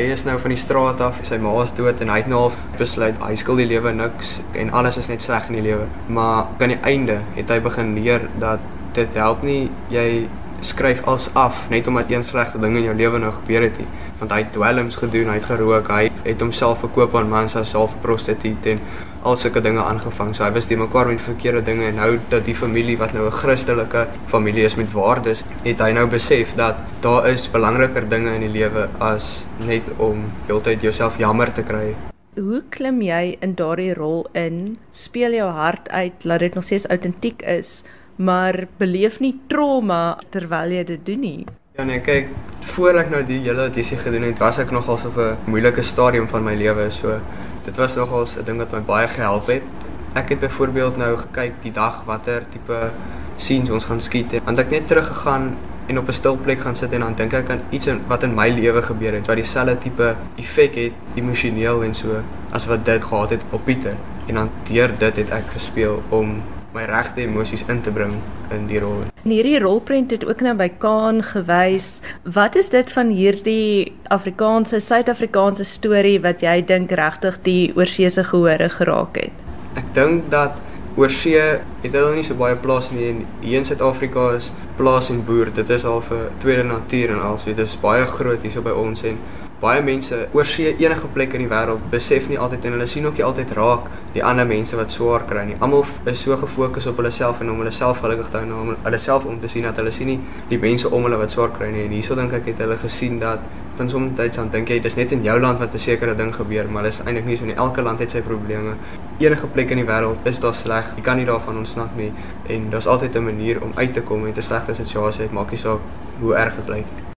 hy is nou van die straat af, sy ma is dood en hy het nou al besluit hy skuld die lewe niks en alles is net sleg in die lewe. Maar aan die einde het hy begin leer dat dit help nie jy skryf als af net omdat een slegte ding in jou lewe nou gebeur het nie want hy het dwelms gedoen, hy het gerook, hy het homself verkoop aan mans as self prostituut en al sulke dinge aangevang. So hy was die mekaar met verkeerde dinge en nou dat die familie wat nou 'n Christelike familie is met waardes, het hy nou besef dat daar is belangriker dinge in die lewe as net om heeltyd jouself jammer te kry. Hoe klim jy in daardie rol in? Speel jou hart uit, laat dit nog steeds autentiek is, maar beleef nie trauma terwyl jy dit doen nie. Ja nee, kyk, voor ek nou die hele audisie gedoen het, was ek nogals op 'n moeilike stadium van my lewe, so dit was nogals 'n ding wat my baie gehelp het. Ek het byvoorbeeld nou gekyk die dag watter tipe scenes ons gaan skiet en want ek net teruggegaan en op 'n stil plek gaan sit en dan dink ek aan iets in, wat in my lewe gebeur het wat dieselfde tipe effek het emosioneel en so as wat dit gehad het op Pieter en dan deur dit het ek gespeel om my regte emosies in te bring in die rol. En hierdie rolprent het ook nou by Kaan gewys. Wat is dit van hierdie Afrikaanse Suid-Afrikaanse storie wat jy dink regtig die oorseese gehore geraak het? Ek dink dat oorsee het hulle nie so baie plaas nie hier in Suid-Afrika is plaas en boer, dit is al 'n tweede natuur en alsweet dit is baie groot hier so by ons en baie mense oorsee enige plek in die wêreld besef nie altyd en hulle sien ook nie altyd raak die ander mense wat swaar kry nie. Almal is so gefokus op hulle self en om hulle self gelukkig te hou en om hulle self om te sien dat hulle sien nie die mense om hulle wat swaar kry nie. En hierso dink ek het hulle gesien dat van soms tyd aan dink jy dis net in jou land wat 'n sekere ding gebeur, maar dis eintlik nie so nie. Elke land het sy probleme. Enige plek in die wêreld is daar sleg. Jy kan nie daarvan ontsnap nie en daar's altyd 'n manier om uit te kom uit 'n slegte situasie. Maak nie saak hoe erg dit lyk.